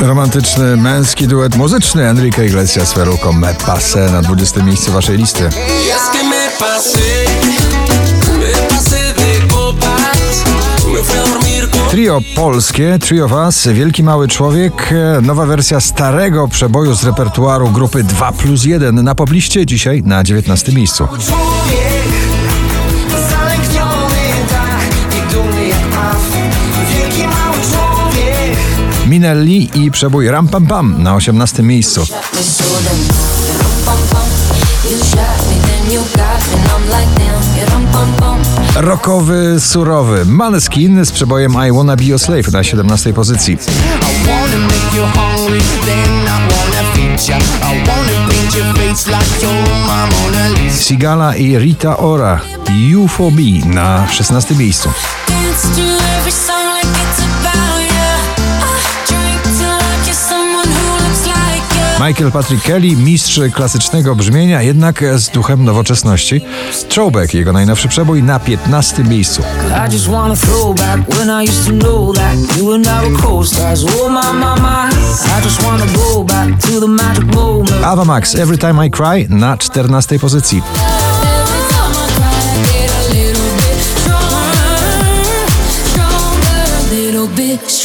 Romantyczny, męski duet muzyczny Enrique Iglesias Feruco Me Passe na 20 miejscu waszej listy. Trio polskie, Trio Was, Wielki Mały Człowiek, nowa wersja starego przeboju z repertuaru grupy 2 plus 1 na pobliście dzisiaj na 19 miejscu. Minelli i przebój Ram Pam Pam na 18 miejscu. Rockowy, surowy Maneskin z przebojem I Wanna Be Your Slave na 17 pozycji. Sigala i Rita Ora Me na 16 miejscu. Michael Patrick Kelly, mistrz klasycznego brzmienia, jednak z duchem nowoczesności. Throwback, jego najnowszy przebój na 15 miejscu. Ava Max, Every Time I Cry na 14 pozycji.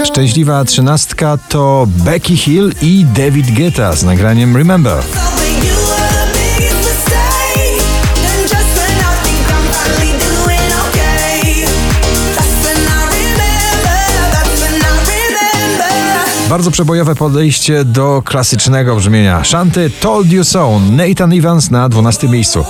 Szczęśliwa trzynastka to Becky Hill i David Guetta z nagraniem Remember. Bardzo przebojowe podejście do klasycznego brzmienia. Shanty Told You So, Nathan Evans na 12 miejscu.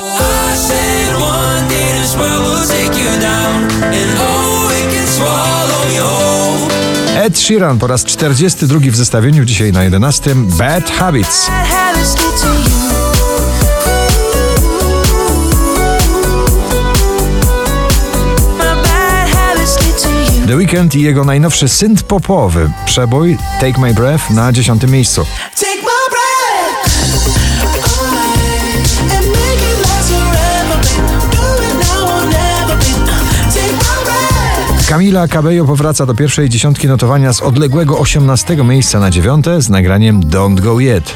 Ed Sheeran po raz 42 w zestawieniu, dzisiaj na 11. Bad Habits. The Weeknd i jego najnowszy synth popowy przebój Take My Breath na 10 miejscu. Camila Cabello powraca do pierwszej dziesiątki notowania z odległego 18 miejsca na 9 z nagraniem Don't Go Yet.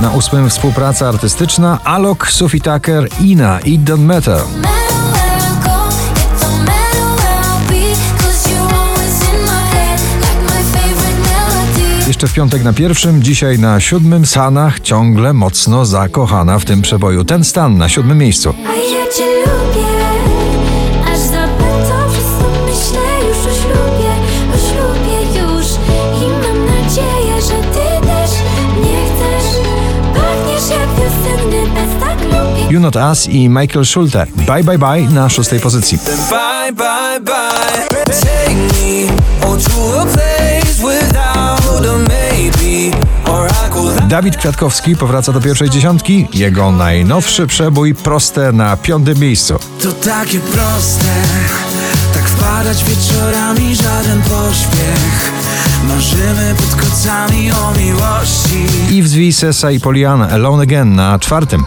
Na ósmym współpraca artystyczna Alok, Sophie Tucker, Ina i Don't Matter. Jeszcze w piątek na pierwszym, dzisiaj na siódmym Sanach ciągle mocno zakochana w tym przeboju. Ten stan na siódmym miejscu. A ja cię lubię, Not Us i Michael Schulte. Bye Bye Bye na szóstej pozycji. Bye, bye, bye. Dawid Kwiatkowski powraca do pierwszej dziesiątki. Jego najnowszy przebój proste na piątym miejscu. To takie proste, tak wpadać wieczorami, żaden pośpiech. Marzymy pod kocami o miłości. Yves V, Sessa i Poliana Alone Again na czwartym.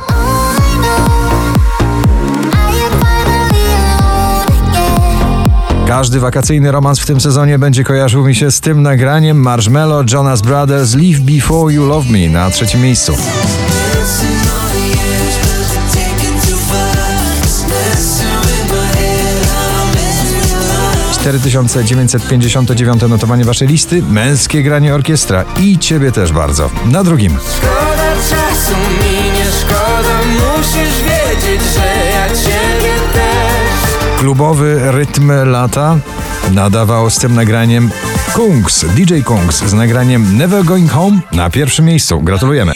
Każdy wakacyjny romans w tym sezonie będzie kojarzył mi się z tym nagraniem Marshmello, Jonas Brothers, Leave Before You Love Me na trzecim miejscu. 4959 notowanie waszej listy, męskie granie orkiestra i ciebie też bardzo. Na drugim. Szkoda czasu mi nie szkoda, musisz wiedzieć, że. Klubowy rytm lata nadawał z tym nagraniem Kungs, DJ Kungs z nagraniem Never Going Home na pierwszym miejscu. Gratulujemy.